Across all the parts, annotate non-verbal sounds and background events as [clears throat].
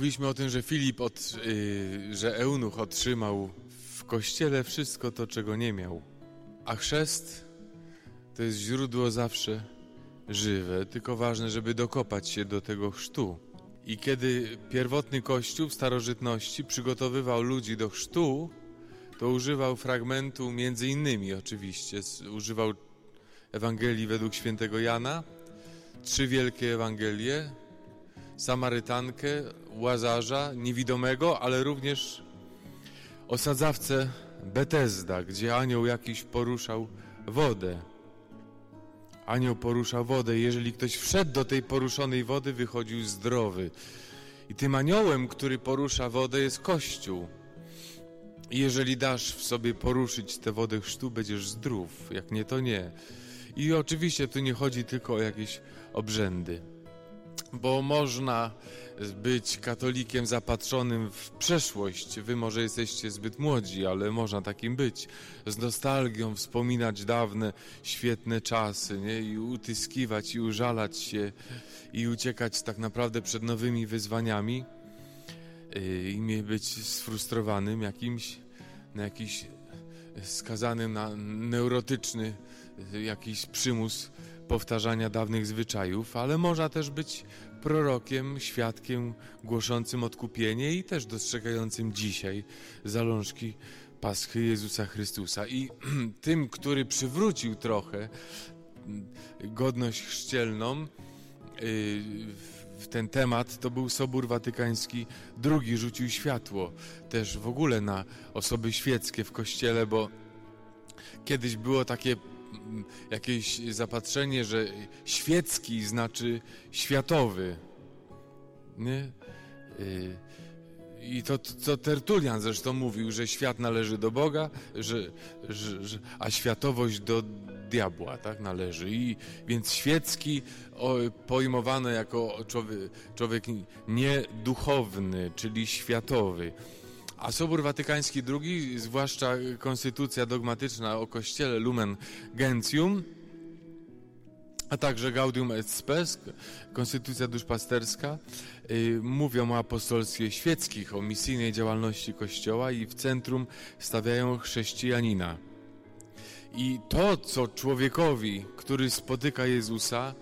Mówiliśmy o tym, że Filip, od, yy, że Eunuch otrzymał w kościele wszystko to, czego nie miał. A chrzest to jest źródło zawsze żywe, tylko ważne, żeby dokopać się do tego chrztu. I kiedy pierwotny kościół w starożytności przygotowywał ludzi do chrztu, to używał fragmentu między innymi oczywiście, używał Ewangelii według świętego Jana, trzy wielkie Ewangelie, Samarytankę, Łazarza, niewidomego, ale również osadzawcę Betesda, gdzie anioł jakiś poruszał wodę. Anioł porusza wodę. Jeżeli ktoś wszedł do tej poruszonej wody, wychodził zdrowy. I tym aniołem, który porusza wodę, jest Kościół. I jeżeli dasz w sobie poruszyć tę wodę chrztu, będziesz zdrów. Jak nie, to nie. I oczywiście tu nie chodzi tylko o jakieś obrzędy bo można być katolikiem zapatrzonym w przeszłość. Wy może jesteście zbyt młodzi, ale można takim być. Z nostalgią wspominać dawne, świetne czasy nie? i utyskiwać i użalać się i uciekać tak naprawdę przed nowymi wyzwaniami yy, i być sfrustrowanym jakimś, na jakiś skazanym na neurotyczny yy, jakiś przymus powtarzania dawnych zwyczajów, ale można też być prorokiem, świadkiem głoszącym odkupienie i też dostrzegającym dzisiaj zalążki Paschy Jezusa Chrystusa. I [clears throat] tym, który przywrócił trochę godność chrzcielną, w ten temat to był Sobór Watykański II, rzucił światło też w ogóle na osoby świeckie w kościele, bo kiedyś było takie jakieś zapatrzenie, że świecki znaczy światowy. Nie? Y, I to, co Tertulian zresztą mówił, że świat należy do Boga, że, że, że, a światowość do diabła tak należy. I więc świecki o, pojmowano jako człowiek, człowiek nieduchowny, czyli światowy. A Sobór Watykański II, zwłaszcza konstytucja dogmatyczna o Kościele Lumen Gentium, a także Gaudium et Spes, konstytucja duszpasterska, yy, mówią o apostolstwie świeckich, o misyjnej działalności Kościoła i w centrum stawiają chrześcijanina. I to, co człowiekowi, który spotyka Jezusa,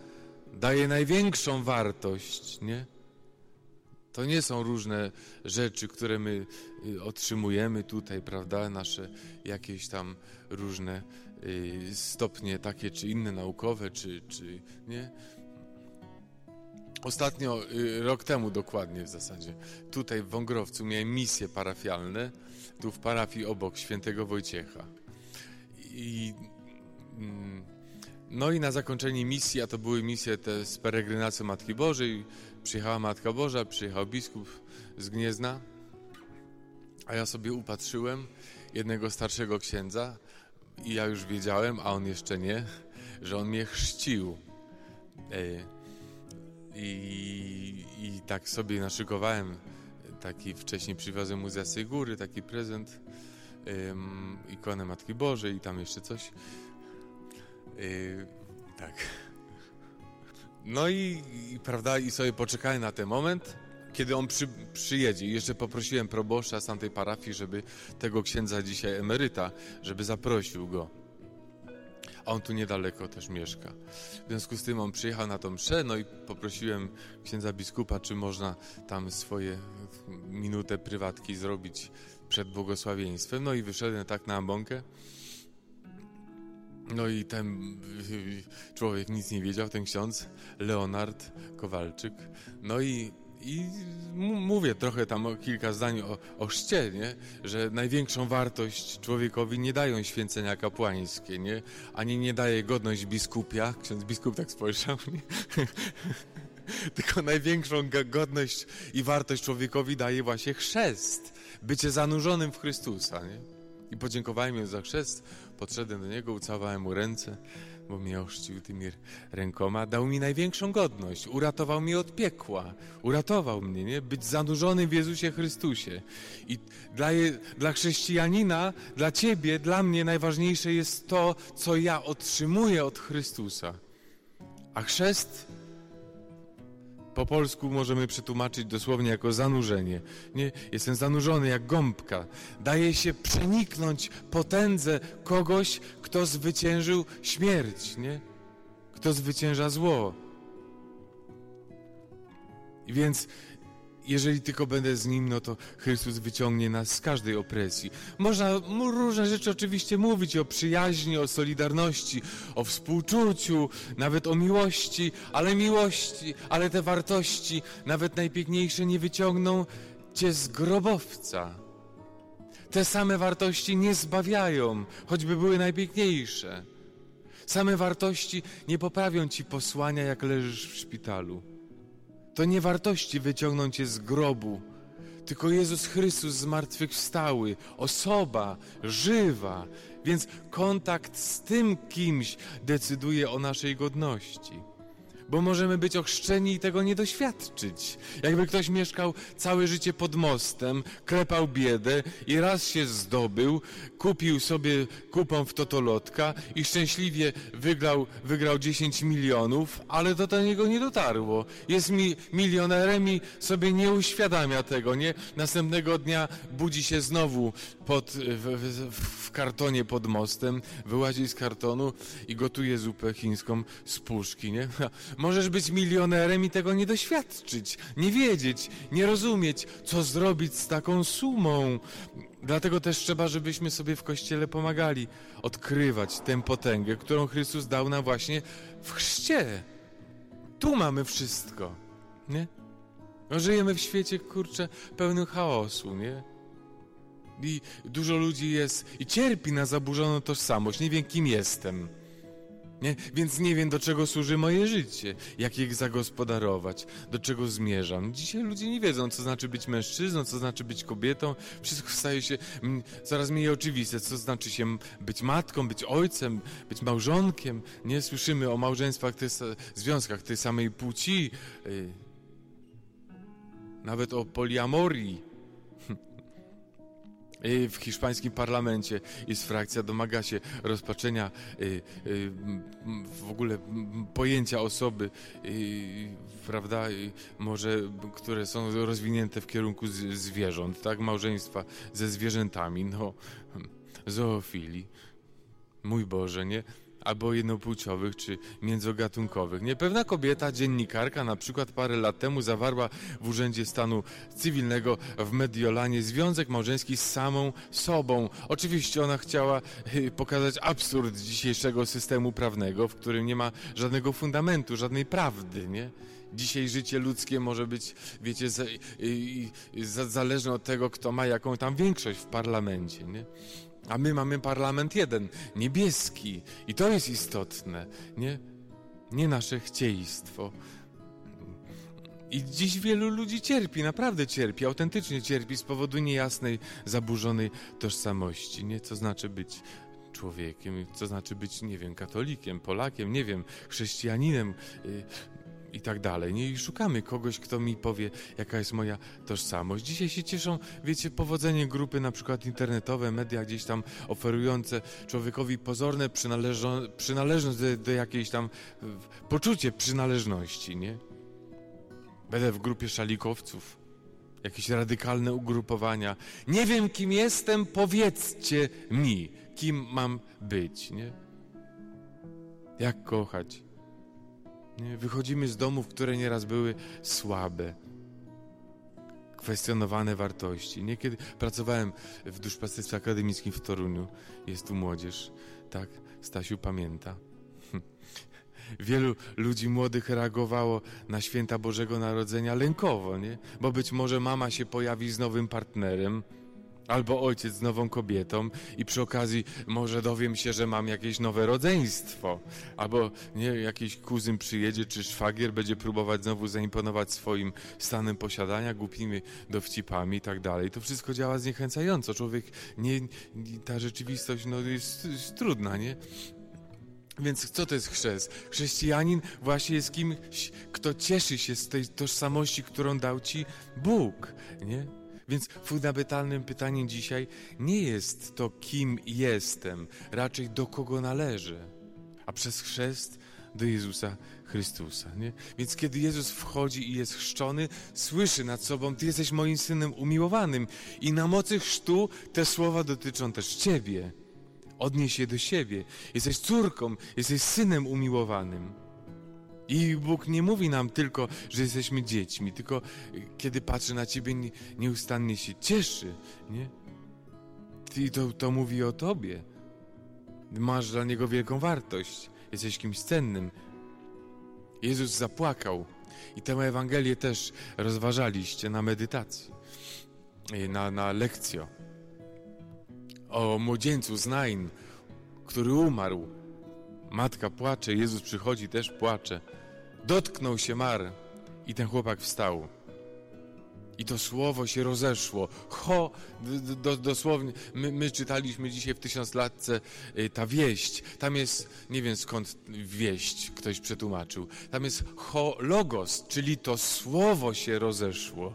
daje największą wartość, nie? To nie są różne rzeczy, które my y, otrzymujemy tutaj, prawda? Nasze jakieś tam różne y, stopnie takie czy inne naukowe, czy, czy nie. Ostatnio, y, rok temu dokładnie w zasadzie, tutaj w Wągrowcu miałem misje parafialne, tu w parafii obok świętego Wojciecha. I mm, no i na zakończenie misji, a to były misje te z peregrynacji Matki Bożej, przyjechała Matka Boża, przyjechał biskup z Gniezna, a ja sobie upatrzyłem jednego starszego księdza i ja już wiedziałem, a on jeszcze nie, że on mnie chrzcił. E, I, i tak sobie naszykowałem, taki wcześniej przywiozłem mu z Jasej Góry, taki prezent, ikonę Matki Bożej i tam jeszcze coś. Yy, tak. No i, i, prawda, i sobie poczekałem na ten moment, kiedy on przy, przyjedzie. I jeszcze poprosiłem proboszcza z tamtej parafii, żeby tego księdza dzisiaj emeryta, żeby zaprosił go. A on tu niedaleko też mieszka. W związku z tym on przyjechał na tą mszę, no i poprosiłem księdza biskupa, czy można tam swoje minutę prywatki zrobić przed błogosławieństwem. No i wyszedłem tak na ambonkę. No i ten człowiek nic nie wiedział, ten ksiądz, Leonard Kowalczyk. No i, i mówię trochę tam o kilka zdań o, o chrzcie, nie? że największą wartość człowiekowi nie dają święcenia kapłańskie, nie? ani nie daje godność biskupia. Ksiądz biskup tak spojrzał, nie? [laughs] tylko największą godność i wartość człowiekowi daje właśnie chrzest, bycie zanurzonym w Chrystusa. Nie? I podziękowałem mu za chrzest, podszedłem do niego, ucałowałem mu ręce, bo mnie ochrzcił tymi rękoma. Dał mi największą godność, uratował mnie od piekła, uratował mnie, nie? Być zanurzonym w Jezusie Chrystusie. I dla, je, dla chrześcijanina, dla ciebie, dla mnie najważniejsze jest to, co ja otrzymuję od Chrystusa. A chrzest po polsku możemy przetłumaczyć dosłownie jako zanurzenie. Nie? Jestem zanurzony jak gąbka. Daje się przeniknąć potędze kogoś, kto zwyciężył śmierć, nie? Kto zwycięża zło. Więc jeżeli tylko będę z Nim, no to Chrystus wyciągnie nas z każdej opresji. Można różne rzeczy oczywiście mówić o przyjaźni, o solidarności, o współczuciu, nawet o miłości, ale miłości, ale te wartości, nawet najpiękniejsze, nie wyciągną cię z grobowca. Te same wartości nie zbawiają, choćby były najpiękniejsze. Same wartości nie poprawią ci posłania, jak leżysz w szpitalu. To nie wartości wyciągną cię z grobu, tylko Jezus Chrystus zmartwychwstały, osoba żywa, więc kontakt z tym kimś decyduje o naszej godności bo możemy być ochrzczeni i tego nie doświadczyć. Jakby ktoś mieszkał całe życie pod mostem, klepał biedę i raz się zdobył, kupił sobie kupon w totolotka i szczęśliwie wygrał, wygrał 10 milionów, ale to do niego nie dotarło. Jest mi milionerem i sobie nie uświadamia tego, nie? Następnego dnia budzi się znowu pod, w, w kartonie pod mostem, wyłazi z kartonu i gotuje zupę chińską z puszki, nie? Możesz być milionerem i tego nie doświadczyć, nie wiedzieć, nie rozumieć, co zrobić z taką sumą. Dlatego też trzeba, żebyśmy sobie w Kościele pomagali odkrywać tę potęgę, którą Chrystus dał nam właśnie w chrzcie. Tu mamy wszystko, nie? No, żyjemy w świecie, kurczę, pełnym chaosu, nie? I dużo ludzi jest i cierpi na zaburzoną tożsamość. Nie wiem, kim jestem. Nie? Więc nie wiem, do czego służy moje życie, jak je zagospodarować, do czego zmierzam. Dzisiaj ludzie nie wiedzą, co znaczy być mężczyzną, co znaczy być kobietą. Wszystko staje się mm, coraz mniej oczywiste, co znaczy się być matką, być ojcem, być małżonkiem. Nie słyszymy o małżeństwach, tych, związkach tej samej płci, y, nawet o poliamorii. W hiszpańskim parlamencie jest frakcja, domaga się rozpaczenia y, y, w ogóle pojęcia osoby, y, prawda, może, które są rozwinięte w kierunku zwierząt, tak, małżeństwa ze zwierzętami, no, zoofilii. Mój Boże, nie? Albo jednopłciowych czy międzygatunkowych. Niepewna kobieta, dziennikarka, na przykład parę lat temu zawarła w Urzędzie Stanu Cywilnego w Mediolanie związek małżeński z samą sobą. Oczywiście ona chciała y, pokazać absurd dzisiejszego systemu prawnego, w którym nie ma żadnego fundamentu, żadnej prawdy, nie? Dzisiaj życie ludzkie może być, wiecie, za, y, y, zależne od tego, kto ma jaką tam większość w parlamencie, nie? A my mamy parlament jeden, niebieski. I to jest istotne, nie? Nie nasze chcieństwo. I dziś wielu ludzi cierpi, naprawdę cierpi, autentycznie cierpi z powodu niejasnej, zaburzonej tożsamości. Nie, co znaczy być człowiekiem, co znaczy być, nie wiem, katolikiem, Polakiem, nie wiem, chrześcijaninem, y, i tak dalej. Nie? Szukamy kogoś, kto mi powie, jaka jest moja tożsamość. Dzisiaj się cieszą, wiecie, powodzenie grupy na przykład internetowe, media gdzieś tam oferujące człowiekowi pozorne przynależność do, do jakiejś tam poczucie przynależności, nie? Będę w grupie szalikowców. Jakieś radykalne ugrupowania. Nie wiem, kim jestem, powiedzcie mi, kim mam być, nie? Jak kochać? Wychodzimy z domów, które nieraz były słabe, kwestionowane wartości. Niekiedy pracowałem w duszpasterstwie akademickim w Toruniu. Jest tu młodzież, tak? Stasiu pamięta. [laughs] Wielu ludzi młodych reagowało na święta Bożego Narodzenia lękowo, nie? Bo być może mama się pojawi z nowym partnerem, Albo ojciec z nową kobietą i przy okazji może dowiem się, że mam jakieś nowe rodzeństwo. Albo nie, jakiś kuzyn przyjedzie czy szwagier będzie próbować znowu zaimponować swoim stanem posiadania, głupimi dowcipami i tak dalej. To wszystko działa zniechęcająco. Człowiek, nie, ta rzeczywistość no, jest, jest trudna, nie? Więc co to jest chrzest? Chrześcijanin właśnie jest kimś, kto cieszy się z tej tożsamości, którą dał ci Bóg, nie? Więc fundamentalnym pytaniem dzisiaj nie jest to, kim jestem, raczej do kogo należę. A przez chrzest do Jezusa Chrystusa. Nie? Więc kiedy Jezus wchodzi i jest chrzczony, słyszy nad sobą: Ty jesteś moim synem umiłowanym. I na mocy chrztu te słowa dotyczą też Ciebie. Odnieś je do siebie. Jesteś córką, jesteś synem umiłowanym. I Bóg nie mówi nam tylko, że jesteśmy dziećmi, tylko kiedy patrzy na Ciebie, nieustannie się cieszy. Nie? I to, to mówi o Tobie. Masz dla Niego wielką wartość. Jesteś kimś cennym. Jezus zapłakał. I tę Ewangelię też rozważaliście na medytacji, na, na lekcjo. O młodzieńcu z Nain, który umarł. Matka płacze, Jezus przychodzi, też płacze. Dotknął się Mar i ten chłopak wstał. I to słowo się rozeszło. Ho, do, dosłownie, my, my, czytaliśmy dzisiaj w tysiąclatce y, ta wieść. Tam jest, nie wiem skąd wieść ktoś przetłumaczył. Tam jest ho logos, czyli to słowo się rozeszło.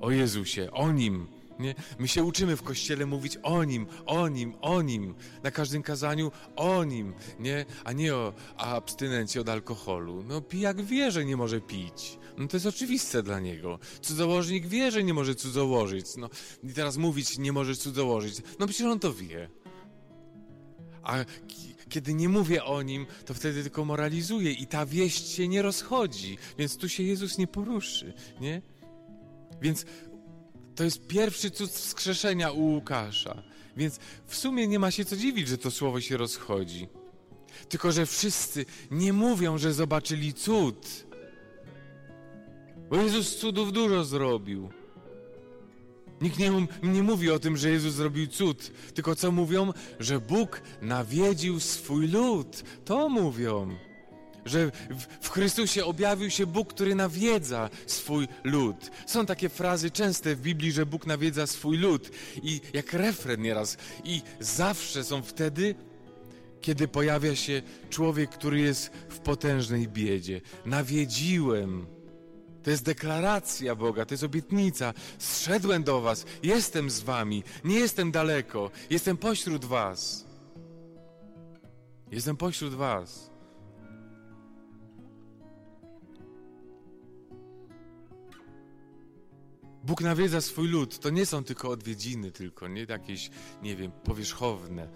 O Jezusie, o Nim. Nie? My się uczymy w kościele mówić o nim, o nim, o nim. Na każdym kazaniu o nim, nie? a nie o abstynencji od alkoholu. No pijak wie, że nie może pić. No to jest oczywiste dla niego. Cudzołożnik wie, że nie może cudzołożyć. No i teraz mówić nie może cudzołożyć. No przecież on to wie. A kiedy nie mówię o nim, to wtedy tylko moralizuję i ta wieść się nie rozchodzi, więc tu się Jezus nie poruszy, nie? Więc to jest pierwszy cud wskrzeszenia u Łukasza. Więc w sumie nie ma się co dziwić, że to słowo się rozchodzi. Tylko, że wszyscy nie mówią, że zobaczyli cud. Bo Jezus cudów dużo zrobił. Nikt nie, nie mówi o tym, że Jezus zrobił cud, tylko co mówią? Że Bóg nawiedził swój lud. To mówią że w, Chrystusie objawił się Bóg, który nawiedza swój lud. Są takie frazy częste w Biblii, że Bóg nawiedza swój lud i jak refren nieraz. I zawsze są wtedy, kiedy pojawia się człowiek, który jest w potężnej biedzie. Nawiedziłem. To jest deklaracja Boga, to jest obietnica. Zszedłem do Was, jestem z Wami, nie jestem daleko, jestem pośród Was. Jestem pośród Was. Bóg nawiedza swój lud. To nie są tylko odwiedziny, tylko nie jakieś, nie wiem, powierzchowne.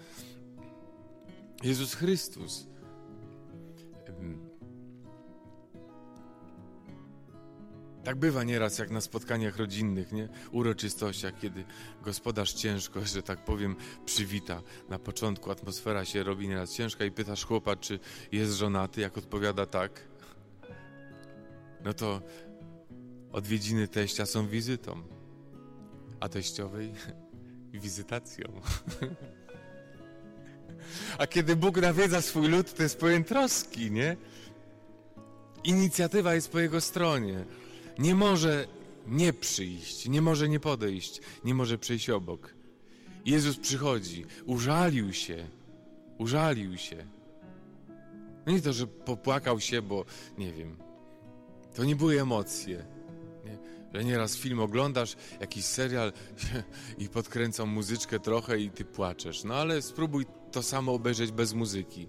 Jezus Chrystus. Tak bywa nieraz, jak na spotkaniach rodzinnych, nie? uroczystościach, kiedy gospodarz ciężko, że tak powiem, przywita. Na początku atmosfera się robi nieraz ciężka i pytasz chłopa, czy jest żonaty, jak odpowiada tak. No to Odwiedziny teścia są wizytą, a teściowej [laughs] wizytacją. [laughs] A kiedy Bóg nawiedza swój lud, to jest pełen troski, nie? Inicjatywa jest po jego stronie. Nie może nie przyjść, nie może nie podejść, nie może przejść obok. Jezus przychodzi, użalił się, użalił się. No nie to, że popłakał się, bo nie wiem. To nie były emocje że nieraz film oglądasz, jakiś serial [laughs] i podkręcą muzyczkę trochę i ty płaczesz. No ale spróbuj to samo obejrzeć bez muzyki.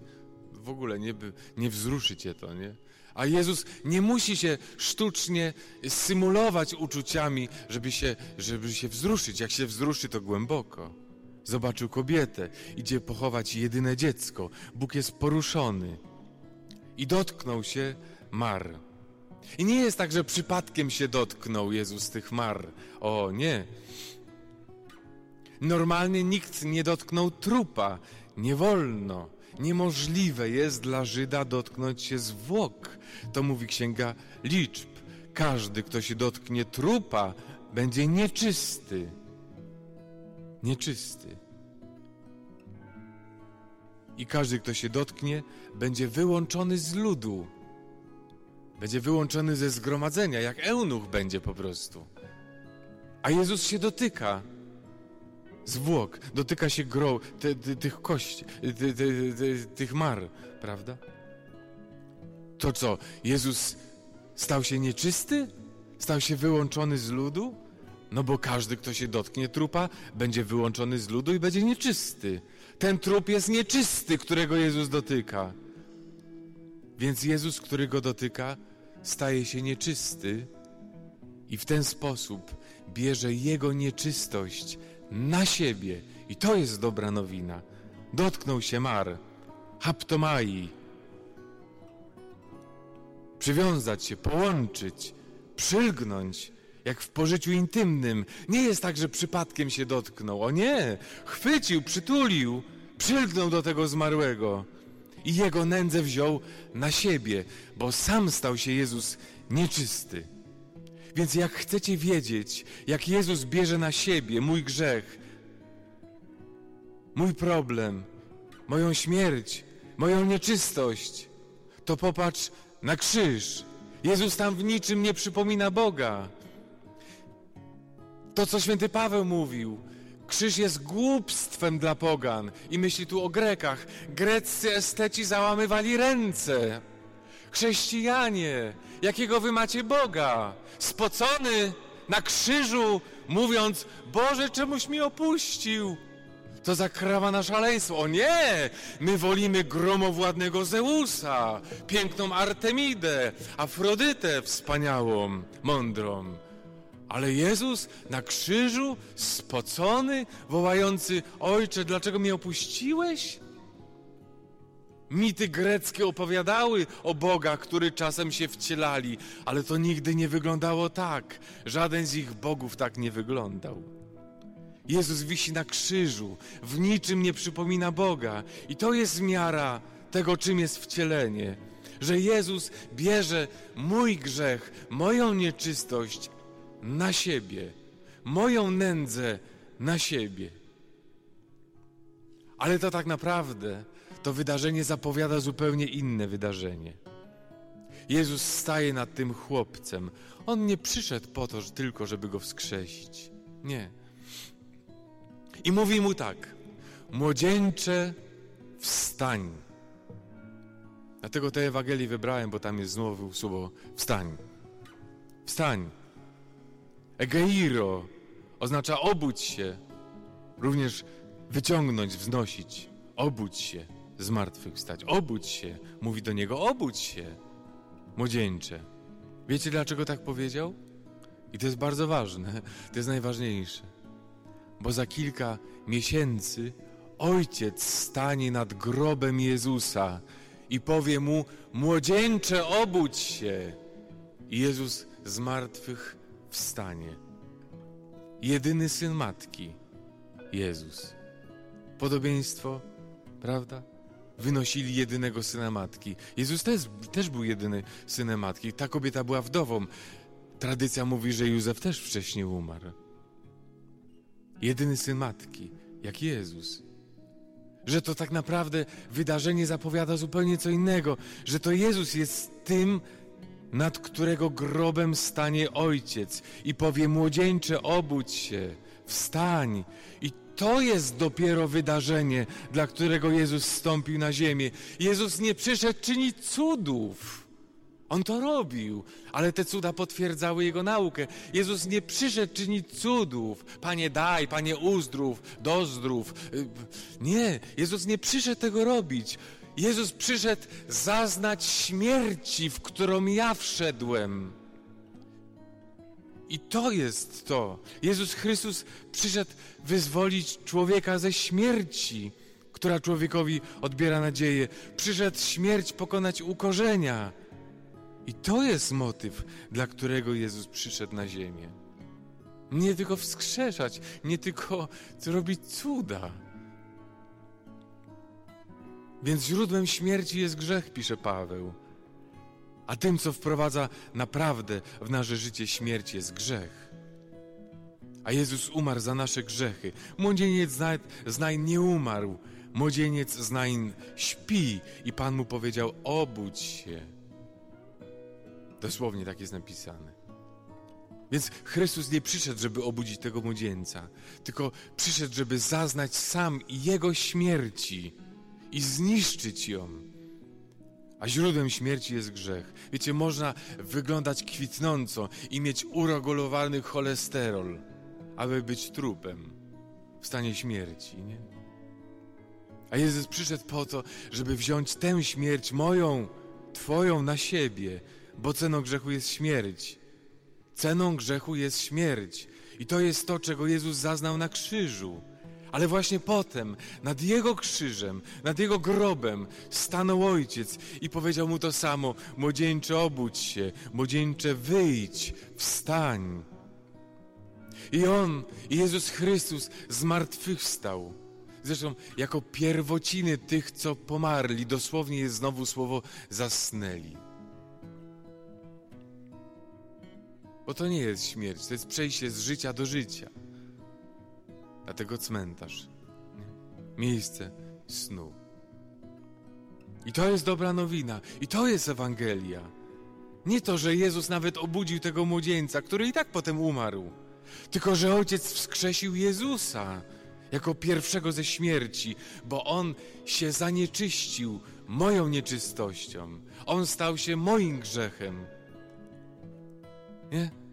W ogóle nie, nie wzruszy cię to, nie? A Jezus nie musi się sztucznie symulować uczuciami, żeby się, żeby się wzruszyć. Jak się wzruszy, to głęboko. Zobaczył kobietę, idzie pochować jedyne dziecko. Bóg jest poruszony. I dotknął się Mar. I nie jest tak, że przypadkiem się dotknął Jezus tych mar. O nie. Normalnie nikt nie dotknął trupa. Nie wolno. Niemożliwe jest dla Żyda dotknąć się zwłok. To mówi księga liczb. Każdy, kto się dotknie trupa, będzie nieczysty. Nieczysty. I każdy, kto się dotknie, będzie wyłączony z ludu. Będzie wyłączony ze zgromadzenia, jak eunuch będzie po prostu. A Jezus się dotyka zwłok, dotyka się gro, te, te, tych kości, te, tych mar, prawda? To co, Jezus stał się nieczysty? Stał się wyłączony z ludu? No bo każdy, kto się dotknie trupa, będzie wyłączony z ludu i będzie nieczysty. Ten trup jest nieczysty, którego Jezus dotyka. Więc Jezus, który go dotyka, staje się nieczysty i w ten sposób bierze jego nieczystość na siebie. I to jest dobra nowina. Dotknął się mar, haptomai. Przywiązać się, połączyć, przylgnąć, jak w pożyciu intymnym. Nie jest tak, że przypadkiem się dotknął. O nie! Chwycił, przytulił, przylgnął do tego zmarłego i jego nędzę wziął na siebie, bo sam stał się Jezus nieczysty. Więc jak chcecie wiedzieć, jak Jezus bierze na siebie mój grzech, mój problem, moją śmierć, moją nieczystość, to popatrz na krzyż. Jezus tam w niczym nie przypomina Boga. To, co święty Paweł mówił, krzyż jest głupstwem dla pogan i myśli tu o Grekach. Greccy esteci załamywali ręce. Chrześcijanie, jakiego wy macie Boga? Spocony na krzyżu, mówiąc, Boże, czemuś mi opuścił? To zakrawa na szaleństwo. O nie! My wolimy gromowładnego Zeusa, piękną Artemidę, Afrodytę wspaniałą, mądrą. Ale Jezus na krzyżu, spocony, wołający: Ojcze, dlaczego mnie opuściłeś? Mity greckie opowiadały o bogach, który czasem się wcielali, ale to nigdy nie wyglądało tak. Żaden z ich bogów tak nie wyglądał. Jezus wisi na krzyżu, w niczym nie przypomina Boga, i to jest miara tego, czym jest wcielenie. Że Jezus bierze mój grzech, moją nieczystość na siebie, moją nędzę na siebie. Ale to tak naprawdę to wydarzenie zapowiada zupełnie inne wydarzenie. Jezus staje nad tym chłopcem. On nie przyszedł po to że tylko, żeby go wskrzesić. Nie. I mówi mu tak: Młodzieńcze, wstań. Dlatego tę Ewangelię wybrałem, bo tam jest znowu słowo wstań. Wstań. Egeiro oznacza obudź się, również wyciągnąć, wznosić. Obudź się, zmartwychwstać. Obudź się, mówi do niego, obudź się, młodzieńcze. Wiecie dlaczego tak powiedział? I to jest bardzo ważne, to jest najważniejsze. Bo za kilka miesięcy ojciec stanie nad grobem Jezusa i powie mu: Młodzieńcze, obudź się. I Jezus z martwych wstanie. Jedyny syn matki, Jezus. Podobieństwo, prawda? Wynosili jedynego syna matki. Jezus też, też był jedyny synem matki. Ta kobieta była wdową. Tradycja mówi, że Józef też wcześniej umarł. Jedyny syn matki, jak Jezus. Że to tak naprawdę wydarzenie zapowiada zupełnie co innego, że to Jezus jest tym, nad którego grobem stanie ojciec i powie: Młodzieńcze, obudź się, wstań. I to jest dopiero wydarzenie, dla którego Jezus stąpił na ziemię. Jezus nie przyszedł czynić cudów. On to robił, ale te cuda potwierdzały jego naukę. Jezus nie przyszedł czynić cudów. Panie daj, Panie uzdrów, dozdrów. Y, nie, Jezus nie przyszedł tego robić. Jezus przyszedł zaznać śmierci, w którą ja wszedłem. I to jest to. Jezus Chrystus przyszedł wyzwolić człowieka ze śmierci, która człowiekowi odbiera nadzieję. Przyszedł śmierć pokonać ukorzenia. I to jest motyw, dla którego Jezus przyszedł na ziemię. Nie tylko wskrzeszać, nie tylko robić cuda. Więc źródłem śmierci jest grzech, pisze Paweł. A tym, co wprowadza naprawdę w nasze życie śmierć, jest grzech. A Jezus umarł za nasze grzechy. Młodzieniec znań nie umarł. Młodzieniec znań śpi. I Pan mu powiedział: Obudź się. Dosłownie tak jest napisane. Więc Chrystus nie przyszedł, żeby obudzić tego młodzieńca, tylko przyszedł, żeby zaznać sam Jego śmierci i zniszczyć ją. A źródłem śmierci jest grzech. Wiecie, można wyglądać kwitnąco i mieć uregulowany cholesterol, aby być trupem w stanie śmierci, nie? A Jezus przyszedł po to, żeby wziąć tę śmierć moją, Twoją na siebie, bo ceną grzechu jest śmierć. Ceną grzechu jest śmierć. I to jest to, czego Jezus zaznał na krzyżu. Ale właśnie potem, nad Jego krzyżem, nad Jego grobem, stanął Ojciec i powiedział mu to samo: Młodzieńcze, obudź się, młodzieńcze, wyjdź, wstań. I On, i Jezus Chrystus zmartwychwstał. Zresztą jako pierwociny tych, co pomarli, dosłownie jest znowu słowo zasnęli. Bo to nie jest śmierć, to jest przejście z życia do życia. Dlatego cmentarz, miejsce snu. I to jest dobra nowina, i to jest Ewangelia. Nie to, że Jezus nawet obudził tego młodzieńca, który i tak potem umarł, tylko że Ojciec wskrzesił Jezusa jako pierwszego ze śmierci, bo On się zanieczyścił moją nieczystością. On stał się moim grzechem. Nie?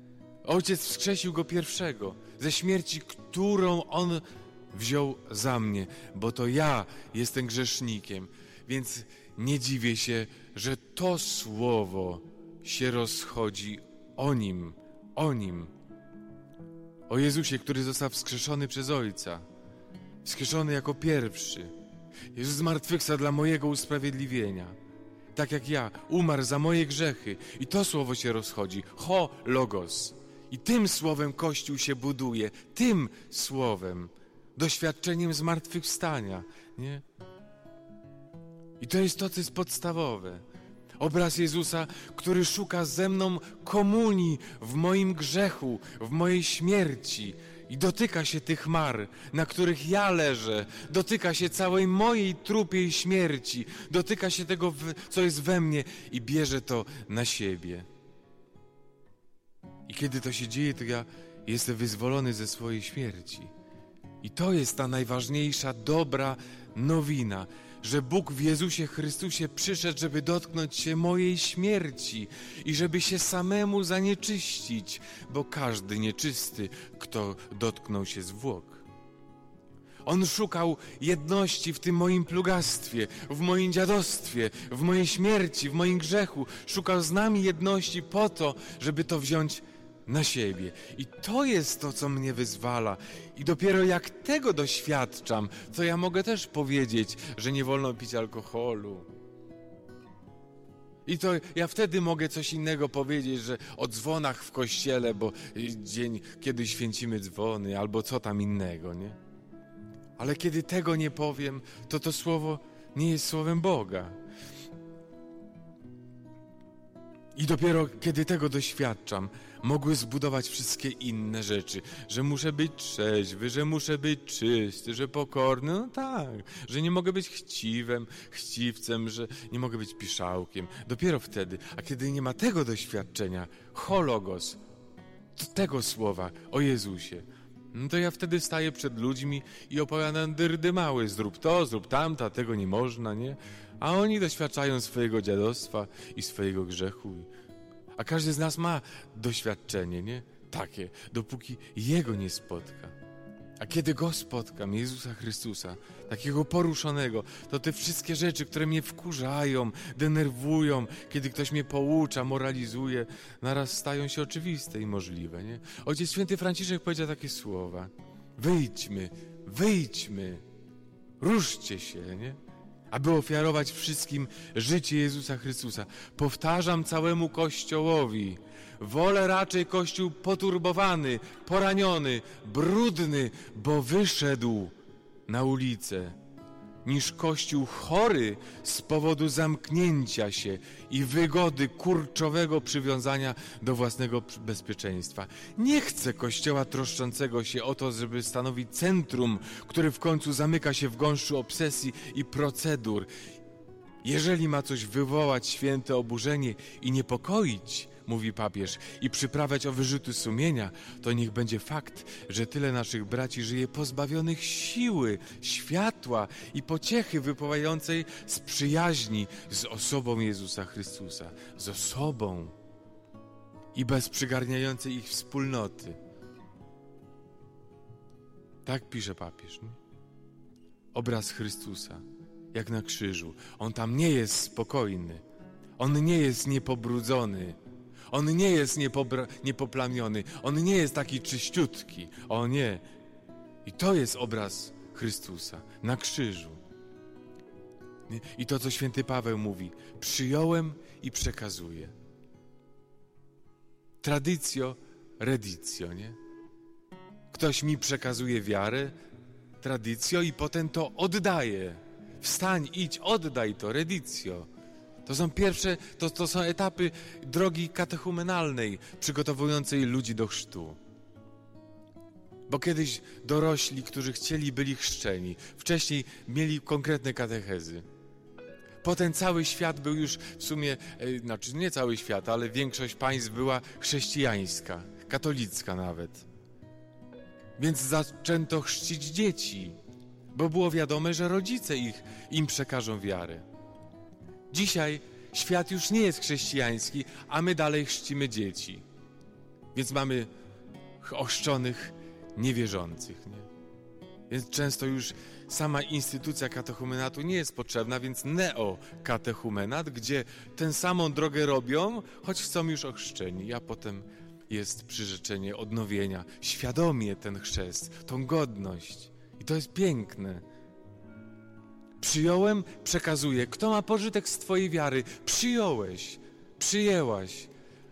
Ojciec wskrzesił go pierwszego ze śmierci, którą on wziął za mnie, bo to ja jestem grzesznikiem. Więc nie dziwię się, że to słowo się rozchodzi o nim, o nim. O Jezusie, który został wskrzeszony przez Ojca, wskrzeszony jako pierwszy. Jezus zmartwychwstał dla mojego usprawiedliwienia. Tak jak ja, umarł za moje grzechy. I to słowo się rozchodzi. Ho, logos. I tym słowem Kościół się buduje, tym słowem, doświadczeniem zmartwychwstania. Nie? I to jest to, co jest podstawowe. Obraz Jezusa, który szuka ze mną komunii w moim grzechu, w mojej śmierci. I dotyka się tych mar, na których ja leżę, dotyka się całej mojej trupiej śmierci, dotyka się tego, co jest we mnie i bierze to na siebie. I kiedy to się dzieje, to ja jestem wyzwolony ze swojej śmierci. I to jest ta najważniejsza, dobra nowina, że Bóg w Jezusie Chrystusie przyszedł, żeby dotknąć się mojej śmierci i żeby się samemu zanieczyścić, bo każdy nieczysty, kto dotknął się zwłok. On szukał jedności w tym moim plugastwie, w moim dziadostwie, w mojej śmierci, w moim grzechu. Szukał z nami jedności po to, żeby to wziąć na siebie. I to jest to, co mnie wyzwala. I dopiero jak tego doświadczam, to ja mogę też powiedzieć, że nie wolno pić alkoholu. I to ja wtedy mogę coś innego powiedzieć, że o dzwonach w kościele, bo dzień, kiedy święcimy dzwony, albo co tam innego, nie? Ale kiedy tego nie powiem, to to słowo nie jest słowem Boga. I dopiero kiedy tego doświadczam, mogły zbudować wszystkie inne rzeczy, że muszę być trzeźwy, że muszę być czysty, że pokorny, no tak, że nie mogę być chciwem, chciwcem, że nie mogę być piszałkiem. Dopiero wtedy, a kiedy nie ma tego doświadczenia, hologos, tego słowa o Jezusie, no to ja wtedy staję przed ludźmi i opowiadam dyrdy mały, zrób to, zrób tamta, tego nie można, nie? A oni doświadczają swojego dziadostwa i swojego grzechu. A każdy z nas ma doświadczenie, nie? Takie, dopóki Jego nie spotka. A kiedy Go spotkam, Jezusa Chrystusa, takiego poruszonego, to te wszystkie rzeczy, które mnie wkurzają, denerwują, kiedy ktoś mnie poucza, moralizuje, naraz stają się oczywiste i możliwe. Nie? Ojciec Święty Franciszek powiedział takie słowa: Wyjdźmy, wyjdźmy, ruszcie się, nie? Aby ofiarować wszystkim życie Jezusa Chrystusa. Powtarzam całemu Kościołowi, wolę raczej Kościół poturbowany, poraniony, brudny, bo wyszedł na ulicę niż Kościół chory z powodu zamknięcia się i wygody kurczowego przywiązania do własnego bezpieczeństwa. Nie chcę Kościoła troszczącego się o to, żeby stanowić centrum, który w końcu zamyka się w gąszczu obsesji i procedur. Jeżeli ma coś wywołać święte oburzenie i niepokoić, mówi papież, i przyprawiać o wyrzuty sumienia, to niech będzie fakt, że tyle naszych braci żyje pozbawionych siły, światła i pociechy wypływającej z przyjaźni z osobą Jezusa Chrystusa, z osobą i bez przygarniającej ich wspólnoty. Tak pisze papież. Nie? Obraz Chrystusa, jak na krzyżu. On tam nie jest spokojny On nie jest niepobrudzony. On nie jest niepoplamiony. On nie jest taki czyściutki. O nie. I to jest obraz Chrystusa na krzyżu. I to, co święty Paweł mówi, przyjąłem i przekazuję. Tradycjo, redicjo, nie? Ktoś mi przekazuje wiarę, tradycjo i potem to oddaje. Wstań, idź, oddaj to, redicjo. To są pierwsze, to, to są etapy drogi katechumenalnej, przygotowującej ludzi do chrztu. Bo kiedyś dorośli, którzy chcieli, byli chrzczeni. Wcześniej mieli konkretne katechezy. Potem cały świat był już w sumie, e, znaczy nie cały świat, ale większość państw była chrześcijańska, katolicka nawet. Więc zaczęto chrzcić dzieci, bo było wiadome, że rodzice ich im przekażą wiarę. Dzisiaj świat już nie jest chrześcijański, a my dalej chrzcimy dzieci. Więc mamy ochrzczonych niewierzących. Nie? Więc często już sama instytucja katechumenatu nie jest potrzebna, więc neokatechumenat, gdzie tę samą drogę robią, choć są już ochrzczeni, a potem jest przyrzeczenie odnowienia, świadomie ten chrzest, tą godność. I to jest piękne. Przyjąłem, przekazuję. Kto ma pożytek z Twojej wiary? Przyjąłeś, przyjęłaś.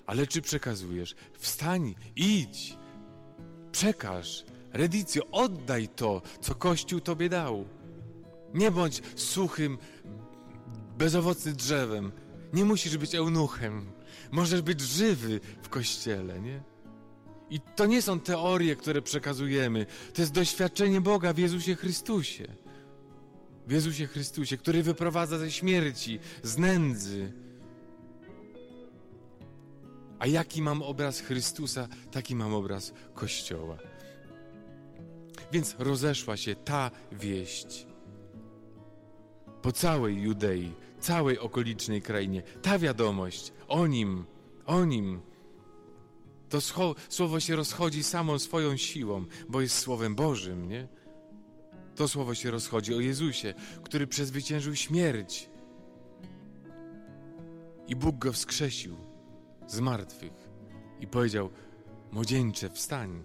Ale czy przekazujesz? Wstań, idź, przekaż, redicjo, oddaj to, co Kościół Tobie dał. Nie bądź suchym, bezowocnym drzewem. Nie musisz być eunuchem. Możesz być żywy w Kościele, nie? I to nie są teorie, które przekazujemy. To jest doświadczenie Boga w Jezusie Chrystusie. W Jezusie Chrystusie, który wyprowadza ze śmierci, z nędzy. A jaki mam obraz Chrystusa, taki mam obraz Kościoła. Więc rozeszła się ta wieść po całej Judei, całej okolicznej krainie. Ta wiadomość o nim, o nim. To słowo się rozchodzi samą swoją siłą, bo jest Słowem Bożym, nie? To słowo się rozchodzi o Jezusie, który przezwyciężył śmierć. I Bóg go wskrzesił z martwych i powiedział: Młodzieńcze, wstań.